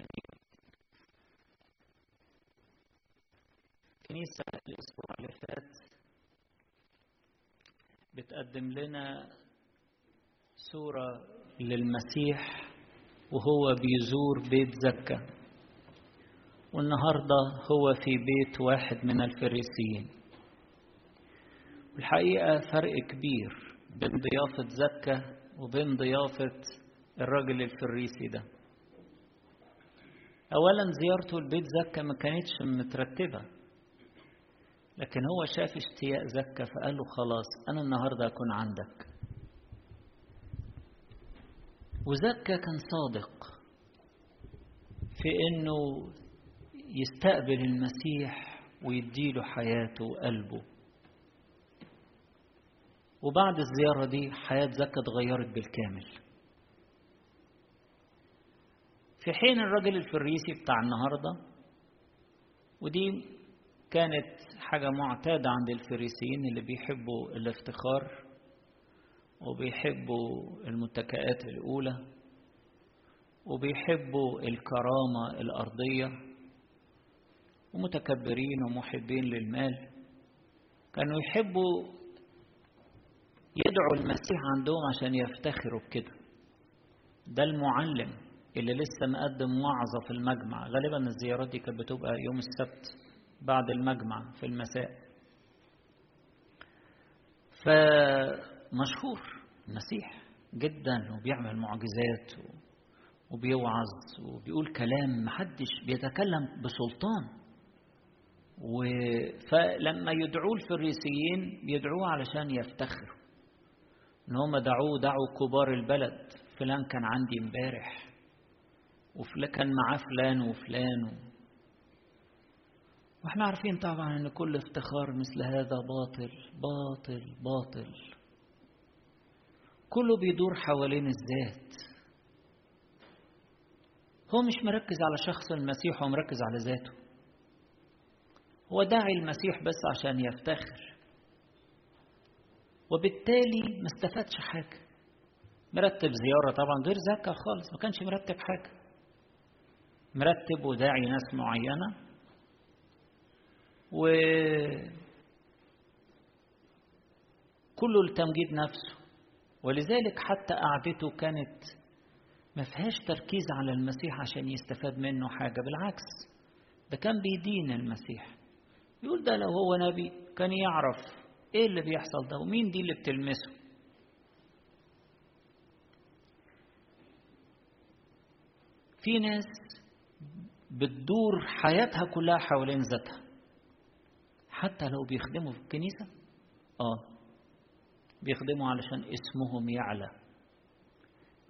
امين كنيسة الأسبوع اللي فات بتقدم لنا صورة للمسيح وهو بيزور بيت زكا. والنهاردة هو في بيت واحد من الفريسيين. الحقيقة فرق كبير بين ضيافة زكا وبين ضيافة الراجل الفريسي ده. أولا زيارته لبيت زكا ما كانتش مترتبة لكن هو شاف اشتياق زكا فقال له خلاص أنا النهاردة أكون عندك. وزكا كان صادق في إنه يستقبل المسيح ويديله حياته وقلبه. وبعد الزيارة دي حياة زكا اتغيرت بالكامل. في حين الراجل الفريسي بتاع النهاردة ودي كانت حاجة معتادة عند الفريسيين اللي بيحبوا الافتخار وبيحبوا المتكئات الأولى وبيحبوا الكرامة الأرضية ومتكبرين ومحبين للمال. كانوا يحبوا يدعوا المسيح عندهم عشان يفتخروا بكده. ده المعلم. اللي لسه مقدم وعظة في المجمع. غالبا الزيارات دي كانت بتبقى يوم السبت بعد المجمع في المساء. فمشهور المسيح جدا وبيعمل معجزات وبيوعظ وبيقول كلام محدش بيتكلم بسلطان. فلما يدعوه الفريسيين بيدعوه علشان يفتخروا إن هم دعوه دعوا كبار البلد. فلان كان عندي امبارح. وفلان كان معاه فلان وفلان. و... وإحنا عارفين طبعا إن كل افتخار مثل هذا باطل باطل باطل. كله بيدور حوالين الذات. هو مش مركز على شخص المسيح هو مركز على ذاته. هو داعي المسيح بس عشان يفتخر. وبالتالي ما استفادش حاجة. مرتب زيارة طبعا غير زكا خالص ما كانش مرتب حاجة. مرتب وداعي ناس معينة. و كله لتمجيد نفسه. ولذلك حتى قعدته كانت ما فيهاش تركيز على المسيح عشان يستفاد منه حاجة. بالعكس ده كان بيدين المسيح. يقول ده لو هو نبي كان يعرف إيه اللي بيحصل ده ومين دي اللي بتلمسه. في ناس بتدور حياتها كلها حوالين ذاتها. حتى لو بيخدموا في الكنيسة آه بيخدموا علشان اسمهم يعلى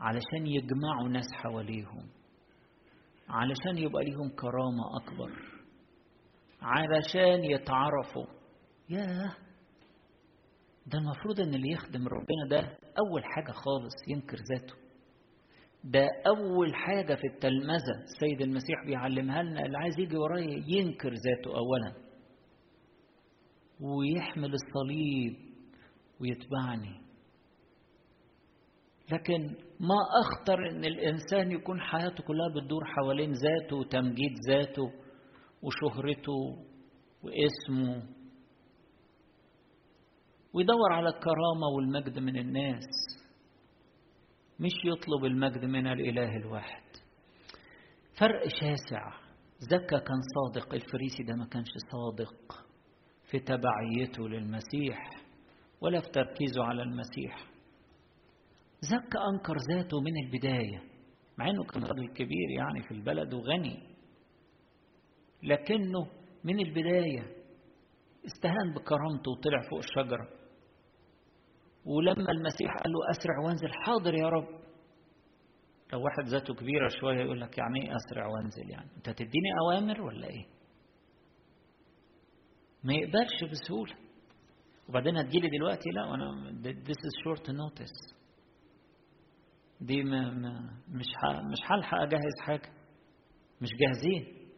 علشان يجمعوا ناس حواليهم علشان يبقى ليهم كرامة أكبر علشان يتعرفوا. ياه! ده المفروض إن اللي يخدم ربنا ده أول حاجة خالص ينكر ذاته. ده أول حاجة في التلمذة السيد المسيح بيعلمها لنا اللي عايز يجي ورايا ينكر ذاته اولا ويحمل الصليب ويتبعني. لكن ما أخطر إن الإنسان يكون حياته كلها بتدور حوالين ذاته وتمجيد ذاته وشهرته واسمه ويدور على الكرامة والمجد من الناس. مش يطلب المجد من الإله الواحد. فرق شاسع. زكا كان صادق الفريسي ده ما كانش صادق في تبعيته للمسيح ولا في تركيزه على المسيح. زكا أنكر ذاته من البداية مع أنه كان راجل كبير يعني في البلد وغني. لكنه من البداية استهان بكرامته وطلع فوق الشجرة. ولما المسيح قال له أسرع وانزل حاضر يا رب. لو واحد ذاته كبيرة شوية يقول لك يعني إيه أسرع وانزل يعني؟ أنت تديني أوامر ولا إيه؟ ما يقبلش بسهولة. وبعدين هتجيلي دلوقتي لا وأنا this is short notice. دي ما ما مش مش هلحق أجهز حاجة. مش جاهزين.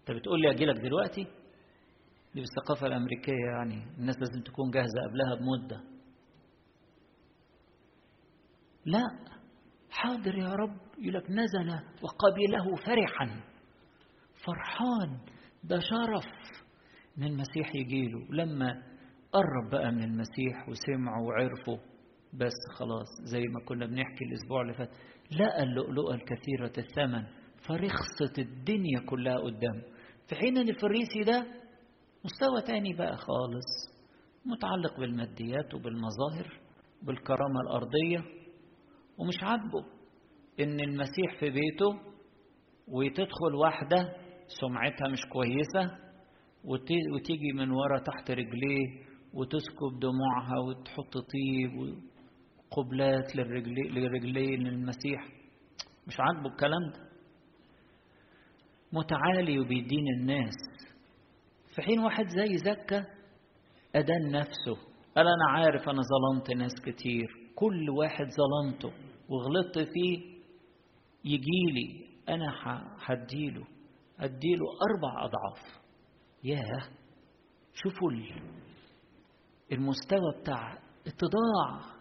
أنت بتقول لي أجي لك دلوقتي؟ دي بالثقافة الأمريكية يعني. الناس لازم تكون جاهزة قبلها بمدة. لا حاضر يا رب يقول لك نزل وقبله فرحا. فرحان ده شرف. إن المسيح يجيله لما قرب بقى من المسيح وسمعوا وعرفوا بس خلاص زي ما كنا بنحكي الأسبوع اللي فات لقى اللؤلؤة الكثيرة الثمن فرخصت الدنيا كلها قدامه. في حين إن الفريسي ده مستوى تاني بقى خالص متعلق بالماديات وبالمظاهر بالكرامة الأرضية. ومش عاجبه إن المسيح في بيته وتدخل واحدة سمعتها مش كويسة وتيجي من ورا تحت رجليه وتسكب دموعها وتحط طيب وقبلات للرجلين للمسيح مش عاجبه الكلام ده. متعالي وبيدين الناس. في حين واحد زي زكا أدان نفسه. قال أنا عارف أنا ظلمت ناس كتير. كل واحد ظلمته وغلطت فيه يجيلي أنا هديله أديله أربع أضعاف. ياه! شوفوا المستوى بتاع اتضاع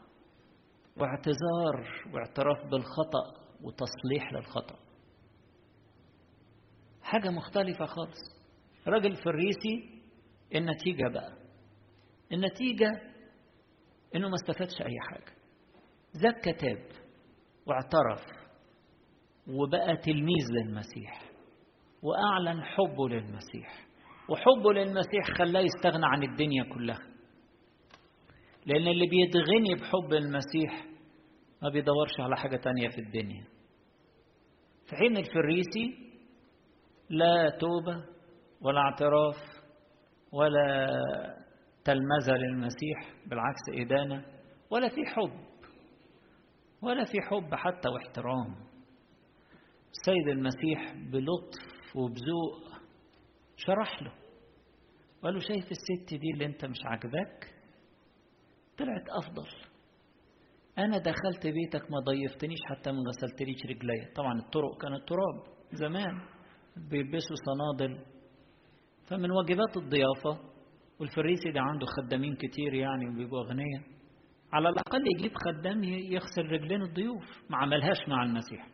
واعتذار واعتراف بالخطأ وتصليح للخطأ. حاجة مختلفة خالص. راجل فريسي النتيجة بقى. النتيجة إنه ما استفادش أي حاجة. زكى تاب واعترف وبقى تلميذ للمسيح وأعلن حبه للمسيح وحبه للمسيح خلاه يستغنى عن الدنيا كلها. لأن اللي بيتغني بحب المسيح ما بيدورش على حاجة تانية في الدنيا. في حين الفريسي لا توبة ولا اعتراف ولا تلمذة للمسيح بالعكس إدانة ولا في حب. ولا في حب حتى واحترام. السيد المسيح بلطف وبذوق شرح له وقال له شايف الست دي اللي انت مش عاجباك؟ طلعت أفضل. أنا دخلت بيتك ما ضيفتنيش حتى ما غسلتليش رجليا طبعا الطرق كانت تراب زمان بيلبسوا صنادل. فمن واجبات الضيافة والفريسي ده عنده خدامين كتير يعني وبيبقوا أغنياء على الأقل يجيب خدام يغسل رجلين الضيوف. ما عملهاش مع المسيح.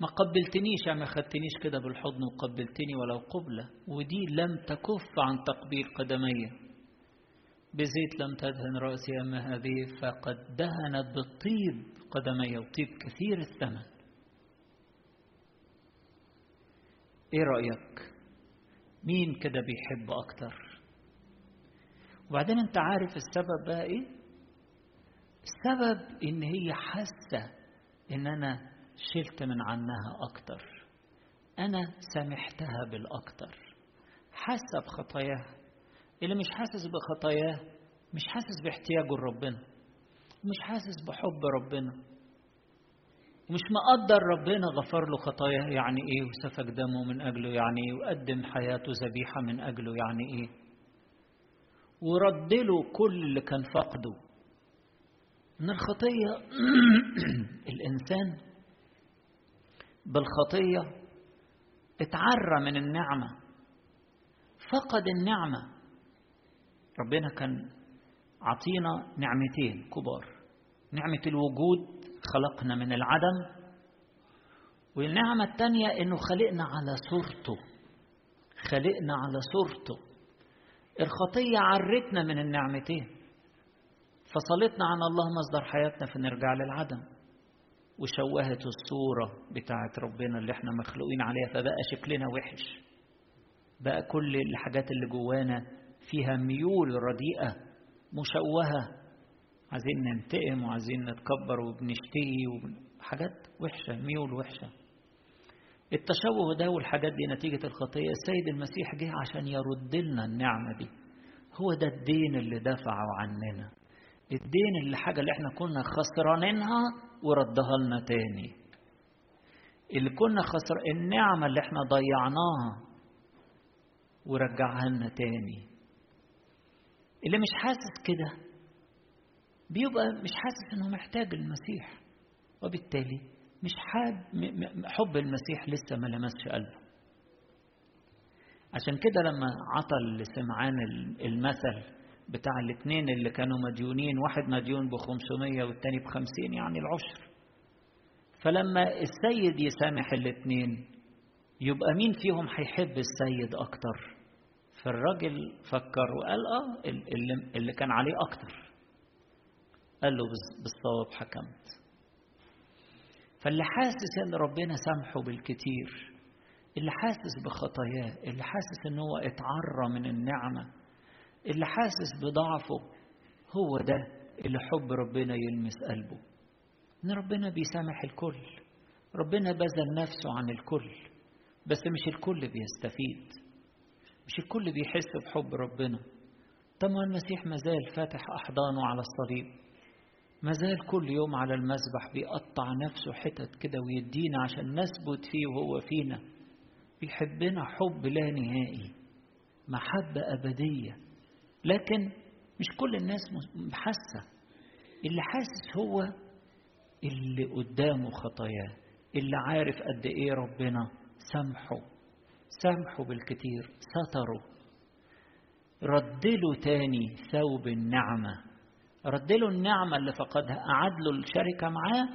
ما قبلتنيش ما خدتنيش كده بالحضن وقبلتني ولو قبلة. ودي لم تكف عن تقبيل قدمي. بزيت لم تدهن رأسي أما هذه فقد دهنت بالطيب قدمي وطيب كثير الثمن. إيه رأيك؟ مين كده بيحب أكتر؟ وبعدين انت عارف السبب بقى إيه؟ السبب ان هي حاسة ان أنا شلت من عنها أكتر. أنا سامحتها بالأكتر. حاسة بخطاياها. اللي مش حاسس بخطاياه مش حاسس باحتياجه لربنا. مش حاسس بحب ربنا. ومش مقدر ربنا غفر له خطاياه يعني إيه؟ وسفك دمه من أجله يعني إيه وقدم حياته ذبيحة من أجله يعني إيه؟ ورد له كل اللي كان فقده من الخطية الإنسان بالخطية اتعرى من النعمة فقد النعمة. ربنا كان عطينا نعمتين كبار. نعمة الوجود خلقنا من العدم. والنعمة الثانية إنه خلقنا على صورته. خلقنا على صورته. الخطية عرتنا من النعمتين. فصلتنا عن الله مصدر حياتنا فنرجع للعدم. وشوهت الصورة بتاعت ربنا اللي إحنا مخلوقين عليها فبقى شكلنا وحش. بقى كل الحاجات اللي جوانا فيها ميول رديئة مشوهة. عايزين ننتقم وعايزين نتكبر وبنشتهي وحاجات وحشة ميول وحشة. التشوه ده والحاجات دي نتيجة الخطية. السيد المسيح جه عشان يرد لنا النعمة دي. هو ده الدين اللي دفعه عننا. الدين اللي حاجة اللي إحنا كنا خسرانينها وردها لنا تاني. اللي كنا خسر النعمة اللي إحنا ضيعناها ورجعها لنا تاني. اللي مش حاسس كده بيبقى مش حاسس إنه محتاج المسيح. وبالتالي مش حاب حب المسيح لسه ما لمسش قلبه. عشان كده لما عطى لسمعان المثل بتاع الاثنين اللي كانوا مديونين واحد مديون بخمسمية والتاني بخمسين يعني العشر. فلما السيد يسامح الاثنين يبقى مين فيهم هيحب السيد أكتر؟ فالراجل فكر وقال آه اللي, كان عليه أكتر. قال له بالصواب حكمت. فاللي حاسس إن ربنا سامحه بالكتير اللي حاسس بخطاياه اللي حاسس إن هو اتعرى من النعمة اللي حاسس بضعفه هو ده اللي حب ربنا يلمس قلبه. إن ربنا بيسامح الكل ربنا بذل نفسه عن الكل بس مش الكل بيستفيد مش الكل بيحس بحب ربنا. طب ما المسيح مازال فاتح أحضانه على الصليب. مازال كل يوم على المسبح بيقطع نفسه حتت كده ويدينا عشان نثبت فيه وهو فينا. بيحبنا حب لا نهائي محبة أبدية. لكن مش كل الناس حاسة. اللي حاسس هو اللي قدامه خطاياه اللي عارف قد إيه ربنا سامحه سامحه بالكتير ستره. ردله تاني ثوب النعمة. رد له النعمة اللي فقدها. أعاد له الشركة معاه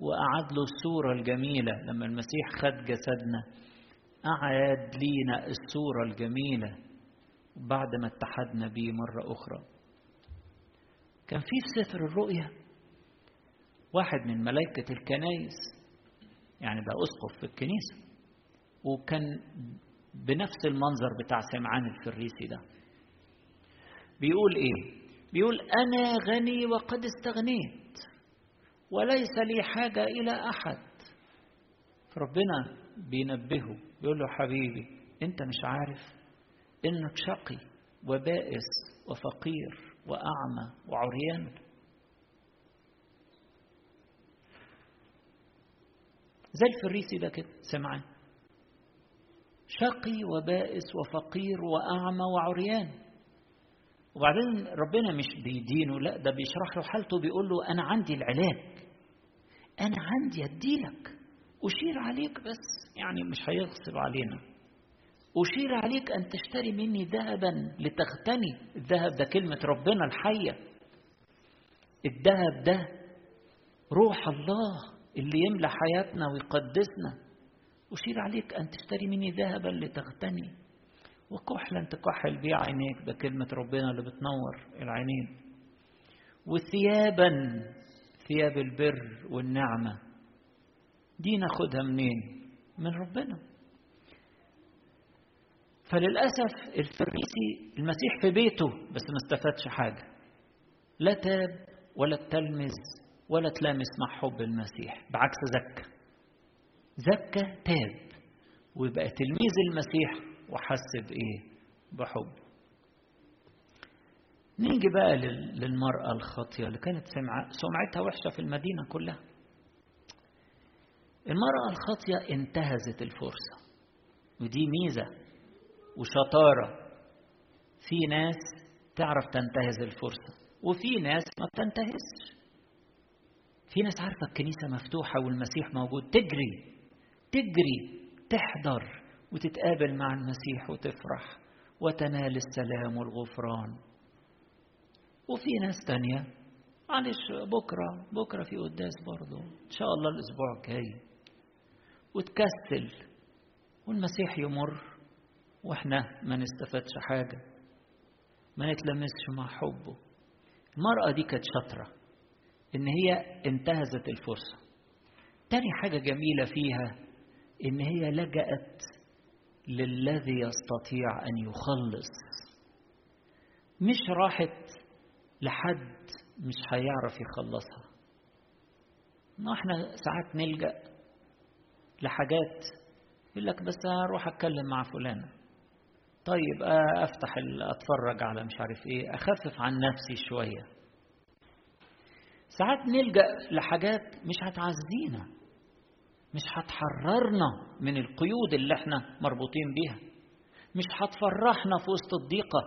وأعاد له الصورة الجميلة. لما المسيح خد جسدنا أعاد لينا الصورة الجميلة بعد ما اتحدنا بيه مرة أخرى. كان في سفر الرؤيا واحد من ملائكة الكنايس يعني ده أسقف في الكنيسة وكان بنفس المنظر بتاع سمعان الفريسي ده. بيقول إيه؟ بيقول أنا غني وقد استغنيت وليس لي حاجة إلى أحد. فربنا بينبهه بيقول له حبيبي أنت مش عارف إنك شقي وبائس وفقير وأعمى وعريان. زي الفريسي ده كده سمعان. شقي وبائس وفقير وأعمى وعريان. وبعدين ربنا مش بيدينه لا ده بيشرح له حالته بيقول له أنا عندي العلاج. أنا عندي أديلك. أشير عليك بس يعني مش هيغصب علينا. أشير عليك أن تشتري مني ذهبا لتغتني. الذهب ده كلمة ربنا الحية. الذهب ده روح الله اللي يملى حياتنا ويقدسنا. أشير عليك أن تشتري مني ذهبا لتغتني. وكحلا تكحل بيه عينيك ده كلمة ربنا اللي بتنور العينين. وثيابا ثياب البر والنعمة دي ناخدها منين؟ من ربنا. فللأسف الفريسي المسيح في بيته بس ما استفادش حاجة. لا تاب ولا تلمذ ولا تلامس مع حب المسيح بعكس زكى زكى تاب ويبقى تلميذ المسيح وحس بإيه بحب. نيجي بقى للمرأة الخاطية اللي كانت سمعتها وحشة في المدينة كلها؟ المرأة الخاطية انتهزت الفرصة ودي ميزة وشطارة. في ناس تعرف تنتهز الفرصة وفي ناس ما بتنتهزش. في ناس عارفة الكنيسة مفتوحة والمسيح موجود. تجري تجري تحضر. وتتقابل مع المسيح وتفرح وتنال السلام والغفران. وفي ناس تانية معلش بكرة بكرة في قداس برضه. إن شاء الله الأسبوع الجاي. وتكسل والمسيح يمر وإحنا ما نستفادش حاجة. ما نتلمسش مع حبه. المرأة دي كانت شاطرة إن هي انتهزت الفرصة. تاني حاجة جميلة فيها إن هي لجأت للذي يستطيع أن يخلص. مش راحت لحد مش هيعرف يخلصها. ما إحنا ساعات نلجأ لحاجات يقول لك بس هروح أتكلم مع فلانة طيب أفتح أتفرج على مش عارف إيه أخفف عن نفسي شوية. ساعات نلجأ لحاجات مش هتعزينا. مش هتحررنا من القيود اللي إحنا مربوطين بيها. مش هتفرحنا في وسط الضيقة.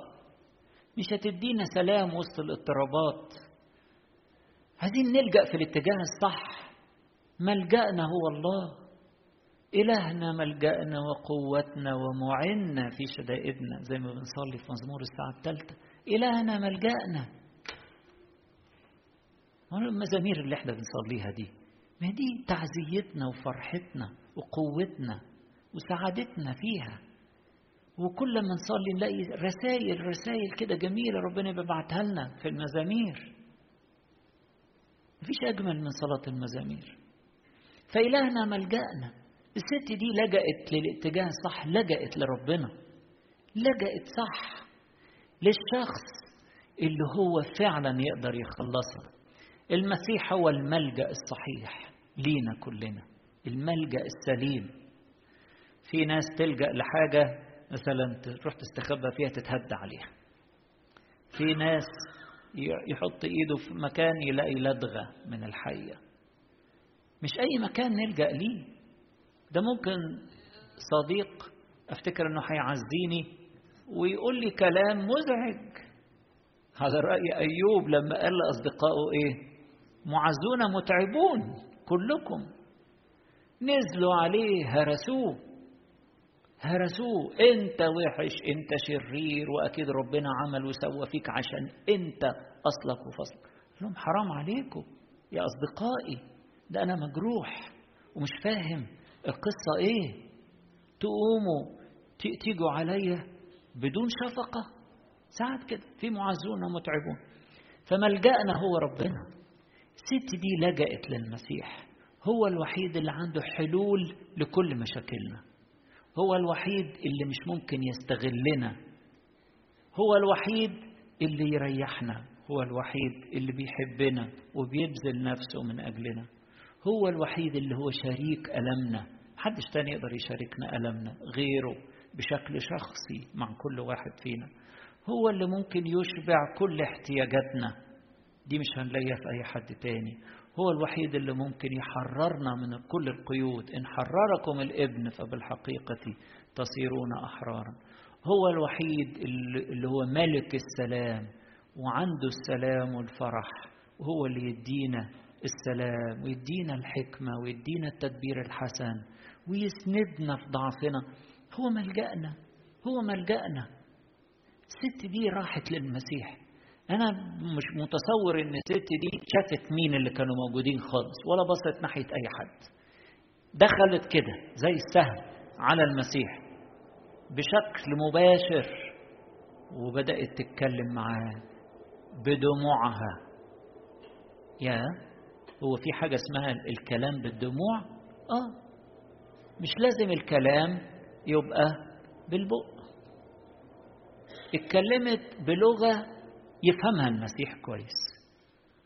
مش هتدينا سلام وسط الاضطرابات. عايزين نلجأ في الاتجاه الصح. ملجأنا هو الله. إلهنا ملجأنا وقوتنا ومعنا في شدائدنا زي ما بنصلي في مزمور الساعة الثالثة. إلهنا ملجأنا. المزامير اللي إحنا بنصليها دي؟ ما دي تعزيتنا وفرحتنا وقوتنا وسعادتنا فيها. وكل ما نصلي نلاقي رسائل رسائل كده جميلة ربنا بيبعتها لنا في المزامير. مفيش أجمل من صلاة المزامير. فإلهنا ملجأنا الست دي لجأت للاتجاه الصح لجأت لربنا. لجأت صح للشخص اللي هو فعلا يقدر يخلصها. المسيح هو الملجأ الصحيح. لينا كلنا الملجأ السليم. في ناس تلجأ لحاجة مثلا تروح تستخبى فيها تتهدى عليها. في ناس يحط إيده في مكان يلاقي لدغة من الحية. مش أي مكان نلجأ ليه. ده ممكن صديق أفتكر إنه هيعزيني ويقول لي كلام مزعج. هذا رأي أيوب لما قال لأصدقائه إيه؟ معزون متعبون. كلكم. نزلوا عليه هرسوه هرسوه انت وحش انت شرير واكيد ربنا عمل وسوى فيك عشان انت اصلك وفصلك. لهم حرام عليكم يا اصدقائي ده أنا مجروح ومش فاهم القصة إيه. تقوموا تيجوا عليا بدون شفقة. ساعات كده في معزون ومتعبون. فملجأنا هو ربنا. الست دي لجأت للمسيح. هو الوحيد اللي عنده حلول لكل مشاكلنا. هو الوحيد اللي مش ممكن يستغلنا. هو الوحيد اللي يريحنا. هو الوحيد اللي بيحبنا وبيبذل نفسه من أجلنا. هو الوحيد اللي هو شريك ألمنا. محدش تاني يقدر يشاركنا ألمنا غيره بشكل شخصي مع كل واحد فينا. هو اللي ممكن يشبع كل احتياجاتنا. دي مش هنلاقيها في أي حد تاني. هو الوحيد اللي ممكن يحررنا من كل القيود. إن حرركم الإبن فبالحقيقة تصيرون أحرارا. هو الوحيد اللي هو ملك السلام وعنده السلام والفرح. وهو اللي يدينا السلام ويدينا الحكمة ويدينا التدبير الحسن ويسندنا في ضعفنا. هو ملجأنا هو ملجأنا. الست دي راحت للمسيح. أنا مش متصور إن الست دي شافت مين اللي كانوا موجودين خالص ولا بصت ناحية أي حد. دخلت كده زي السهم على المسيح بشكل مباشر وبدأت تتكلم معاه بدموعها. يا هو في حاجة اسمها الكلام بالدموع؟ آه. مش لازم الكلام يبقى بالبق. اتكلمت بلغة يفهمها المسيح كويس.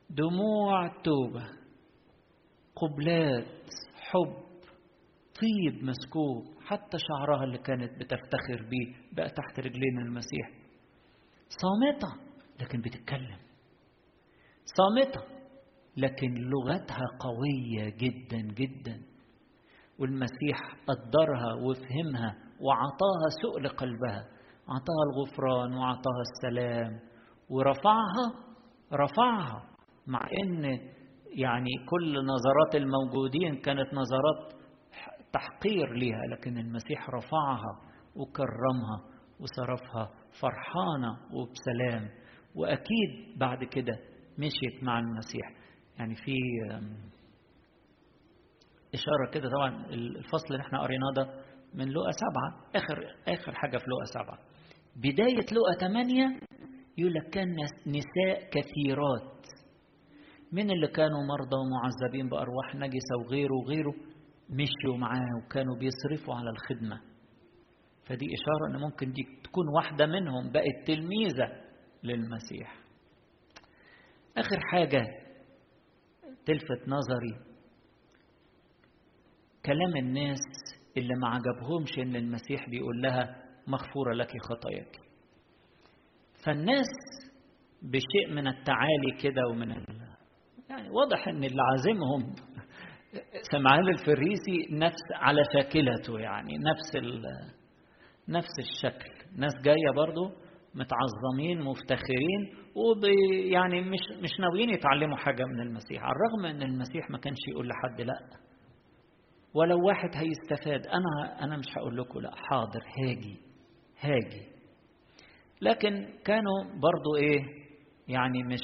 دموع توبة قبلات حب طيب مسكوب حتى شعرها اللي كانت بتفتخر بيه بقى تحت رجلين المسيح. صامتة لكن بتتكلم. صامتة لكن لغتها قوية جدا جدا. والمسيح قدرها وفهمها وعطاها سؤل قلبها عطاها الغفران وعطاها السلام. ورفعها رفعها مع إن يعني كل نظرات الموجودين كانت نظرات تحقير ليها لكن المسيح رفعها وكرمها وصرفها فرحانة وبسلام. وأكيد بعد كده مشيت مع المسيح. يعني في إشارة كده طبعا الفصل اللي إحنا قريناه ده من لقا سبعة آخر آخر حاجة في لقا سبعة. بداية لقا ثمانية يقول لك كان نساء كثيرات. من اللي كانوا مرضى ومعذبين بأرواح نجسة وغيره وغيره مشيوا معاه وكانوا بيصرفوا على الخدمة. فدي إشارة أن ممكن دي تكون واحدة منهم بقت تلميذة للمسيح. آخر حاجة تلفت نظري. كلام الناس اللي ما عجبهمش إن المسيح بيقول لها مغفورة لك خطاياك. فالناس بشيء من التعالي كده ومن ال... يعني واضح إن اللي عازمهم سمعان الفريسي نفس على شاكلته يعني نفس ال... نفس الشكل. ناس جاية برضو متعظمين مفتخرين وبي يعني مش مش ناويين يتعلموا حاجة من المسيح. على الرغم إن المسيح ما كانش يقول لحد لأ. ولو واحد هيستفاد أنا أنا مش هقول لكم لأ حاضر هاجي هاجي. لكن كانوا برضو إيه يعني مش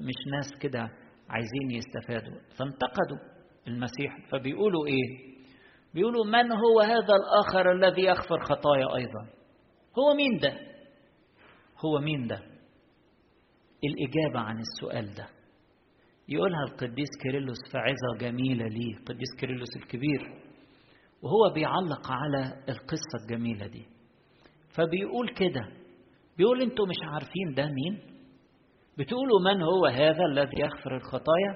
مش ناس كده عايزين يستفادوا. فانتقدوا المسيح فبيقولوا إيه؟ بيقولوا من هو هذا الآخر الذي يغفر خطايا أيضا؟ هو مين ده؟ هو مين ده؟ الإجابة عن السؤال ده. يقولها القديس كيرلس في عظة جميلة ليه القديس كيرلس الكبير. وهو بيعلق على القصة الجميلة دي. فبيقول كده بيقول أنتوا مش عارفين ده مين؟ بتقولوا من هو هذا الذي يغفر الخطايا؟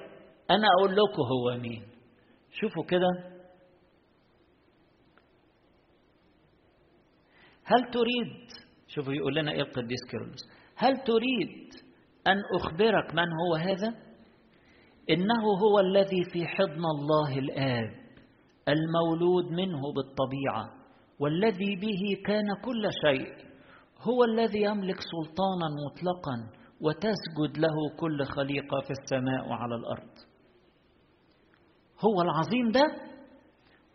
أنا أقول لكم هو مين. شوفوا كده. هل تريد شوفوا يقول لنا إيه القديس كيرلس هل تريد أن أخبرك من هو هذا؟ إنه هو الذي في حضن الله الآب المولود منه بالطبيعة والذي به كان كل شيء. هو الذي يملك سلطانا مطلقا وتسجد له كل خليقة في السماء وعلى الأرض. هو العظيم ده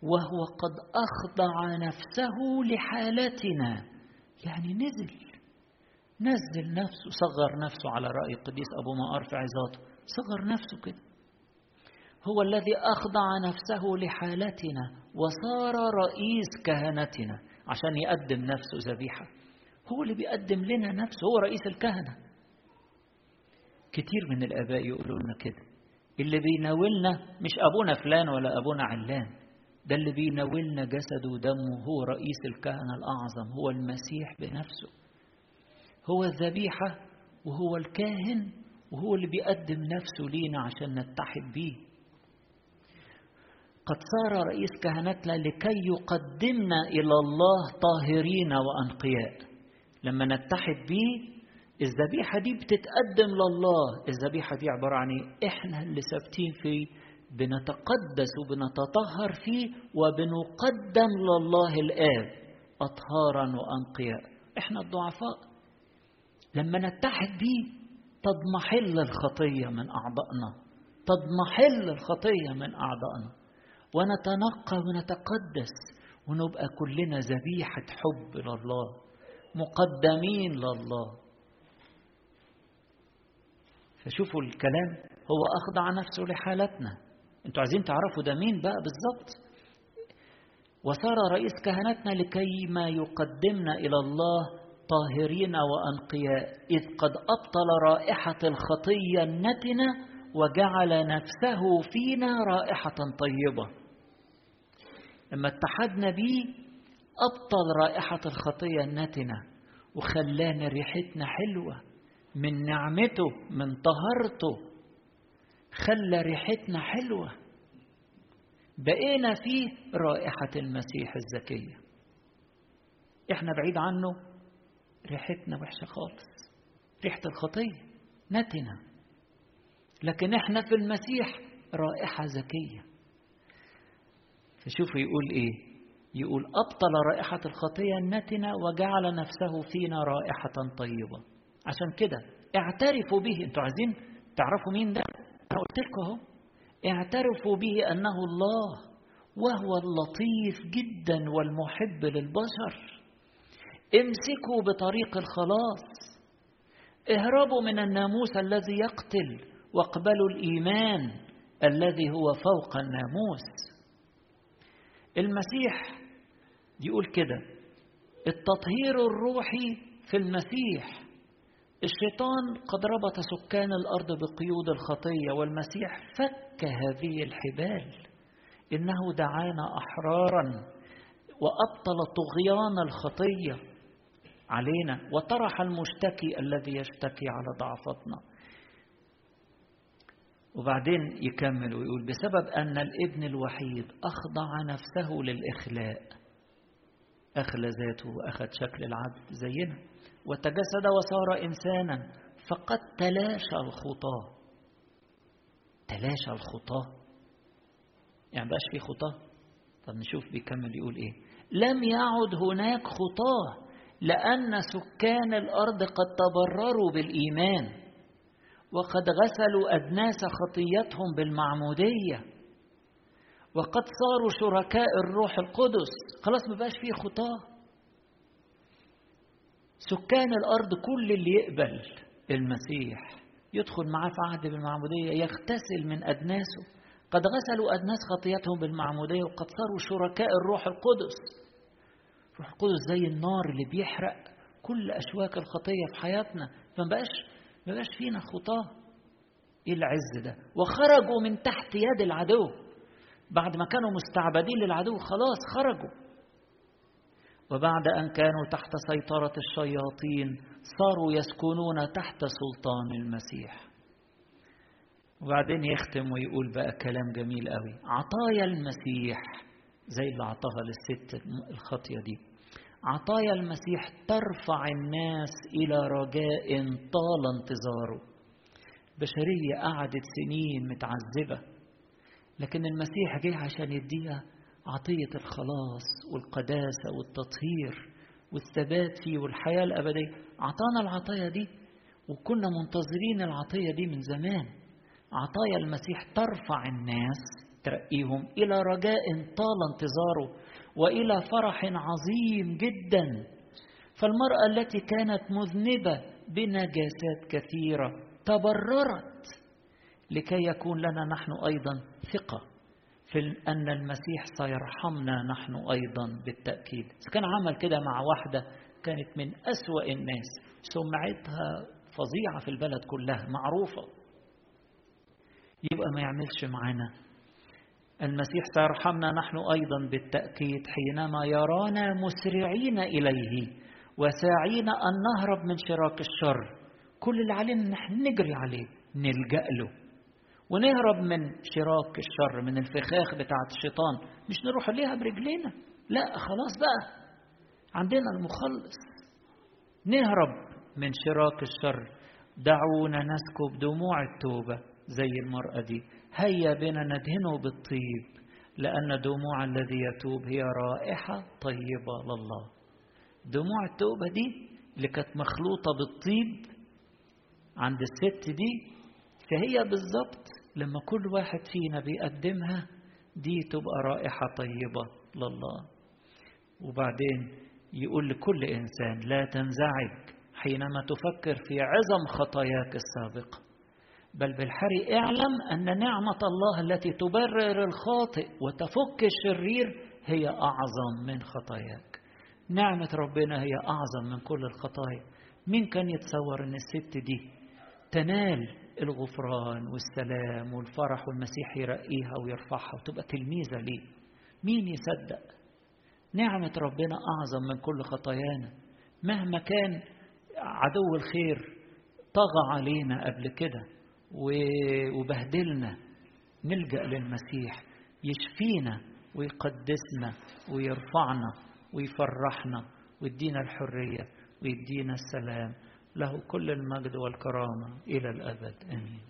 وهو قد أخضع نفسه لحالتنا. يعني نزل نزل نفسه صغر نفسه على رأي القديس أبو مقار في عظاته. صغر نفسه كده. هو الذي أخضع نفسه لحالتنا وصار رئيس كهنتنا عشان يقدم نفسه ذبيحة. هو اللي بيقدم لنا نفسه هو رئيس الكهنة. كتير من الآباء يقولوا لنا كده. اللي بيناولنا مش أبونا فلان ولا أبونا علان. ده اللي بيناولنا جسده ودمه هو رئيس الكهنة الأعظم هو المسيح بنفسه. هو الذبيحة وهو الكاهن وهو اللي بيقدم نفسه لينا عشان نتحد بيه. قد صار رئيس كهنتنا لكي يقدمنا إلى الله طاهرين وأنقياء. لما نتحد بيه الذبيحة دي بتتقدم لله. الذبيحة دي عبارة عن إيه؟ إحنا اللي ثابتين فيه بنتقدس وبنتطهر فيه وبنقدم لله الآب. أطهارا وأنقياء. إحنا الضعفاء. لما نتحد بيه تضمحل الخطية من أعضائنا. تضمحل الخطية من أعضائنا. ونتنقى ونتقدس ونبقى كلنا ذبيحة حب لله. مقدمين لله. فشوفوا الكلام هو أخضع نفسه لحالتنا. أنتوا عايزين تعرفوا ده مين بقى بالظبط وصار رئيس كهنتنا لكي ما يقدمنا إلى الله طاهرين وأنقياء إذ قد أبطل رائحة الخطية النتنة وجعل نفسه فينا رائحة طيبة. لما اتحدنا بيه أبطل رائحة الخطية النتنة وخلانا ريحتنا حلوة من نعمته من طهارته خلى ريحتنا حلوة. بقينا فيه رائحة المسيح الزكية. إحنا بعيد عنه ريحتنا وحشة خالص. ريحة الخطية نتنة لكن إحنا في المسيح رائحة زكية. فشوفوا يقول إيه؟ يقول أبطل رائحة الخطية النتنة وجعل نفسه فينا رائحة طيبة. عشان كده اعترفوا به. أنتوا عايزين تعرفوا مين ده؟ أنا قلت لكم أهو. اعترفوا به أنه الله وهو اللطيف جدا والمحب للبشر. امسكوا بطريق الخلاص. اهربوا من الناموس الذي يقتل واقبلوا الإيمان الذي هو فوق الناموس. المسيح يقول كده التطهير الروحي في المسيح. الشيطان قد ربط سكان الأرض بقيود الخطية والمسيح فك هذه الحبال. إنه دعانا أحرارا وأبطل طغيان الخطية علينا وطرح المشتكي الذي يشتكي على ضعفتنا وبعدين يكمل ويقول بسبب أن الابن الوحيد أخضع نفسه للإخلاء اخلى ذاته وأخذ شكل العبد زينا. وتجسد وصار إنسانا فقد تلاشى الخطاه تلاشى الخطاه يعني بقاش في خطاه طب نشوف بيكمل يقول إيه. لم يعد هناك خطاه لأن سكان الأرض قد تبرروا بالإيمان وقد غسلوا أدناس خطيتهم بالمعمودية. وقد صاروا شركاء الروح القدس. خلاص ما بقاش فيه خطاة. سكان الأرض كل اللي يقبل المسيح يدخل معاه في عهد بالمعمودية يغتسل من أدناسه. قد غسلوا أدناس خطيتهم بالمعمودية وقد صاروا شركاء الروح القدس. الروح القدس زي النار اللي بيحرق كل أشواك الخطية في حياتنا. ما بقاش ما بقاش فينا خطاة. إيه العز ده؟ وخرجوا من تحت يد العدو. بعد ما كانوا مستعبدين للعدو خلاص خرجوا. وبعد أن كانوا تحت سيطرة الشياطين صاروا يسكنون تحت سلطان المسيح. وبعدين يختم ويقول بقى كلام جميل قوي. عطايا المسيح زي اللي عطاها للست الخطيه دي. عطايا المسيح ترفع الناس إلى رجاء طال انتظاره. بشرية قعدت سنين متعذبة. لكن المسيح جه عشان يديها عطية الخلاص والقداسة والتطهير والثبات فيه والحياة الأبدية. عطانا العطايا دي وكنا منتظرين العطية دي من زمان. عطايا المسيح ترفع الناس ترقيهم إلى رجاء طال انتظاره وإلى فرح عظيم جدا. فالمرأة التي كانت مذنبة بنجاسات كثيرة تبررت لكي يكون لنا نحن أيضا ثقة في أن المسيح سيرحمنا نحن أيضا بالتأكيد. إذا كان عمل كده مع واحدة كانت من أسوأ الناس سمعتها فظيعة في البلد كلها معروفة. يبقى ما يعملش معانا المسيح سيرحمنا نحن أيضا بالتأكيد حينما يرانا مسرعين إليه وساعين أن نهرب من شراك الشر. كل اللي علينا إن إحنا نجري عليه نلجأ له. ونهرب من شراك الشر من الفخاخ بتاعه الشيطان. مش نروح ليها برجلينا؟ لا خلاص بقى. عندنا المخلص. نهرب من شراك الشر. دعونا نسكب دموع التوبة زي المرأة دي. هيا بنا ندهنه بالطيب لأن دموع الذي يتوب هي رائحة طيبة لله. دموع التوبة دي اللي كانت مخلوطة بالطيب عند الست دي فهي بالظبط لما كل واحد فينا بيقدمها دي تبقى رائحة طيبة لله. وبعدين يقول لكل إنسان لا تنزعج حينما تفكر في عظم خطاياك السابقة. بل بالحري اعلم أن نعمة الله التي تبرر الخاطئ وتفك الشرير هي أعظم من خطاياك. نعمة ربنا هي أعظم من كل الخطايا. مين كان يتصور أن الست دي تنال الغفران والسلام والفرح والمسيح يرقيها ويرفعها وتبقى تلميذة ليه. مين يصدق؟ نعمة ربنا أعظم من كل خطايانا. مهما كان عدو الخير طغى علينا قبل كده وبهدلنا نلجأ للمسيح يشفينا ويقدسنا ويرفعنا ويفرحنا ويدينا الحرية ويدينا السلام. له كل المجد والكرامة إلى الأبد. آمين.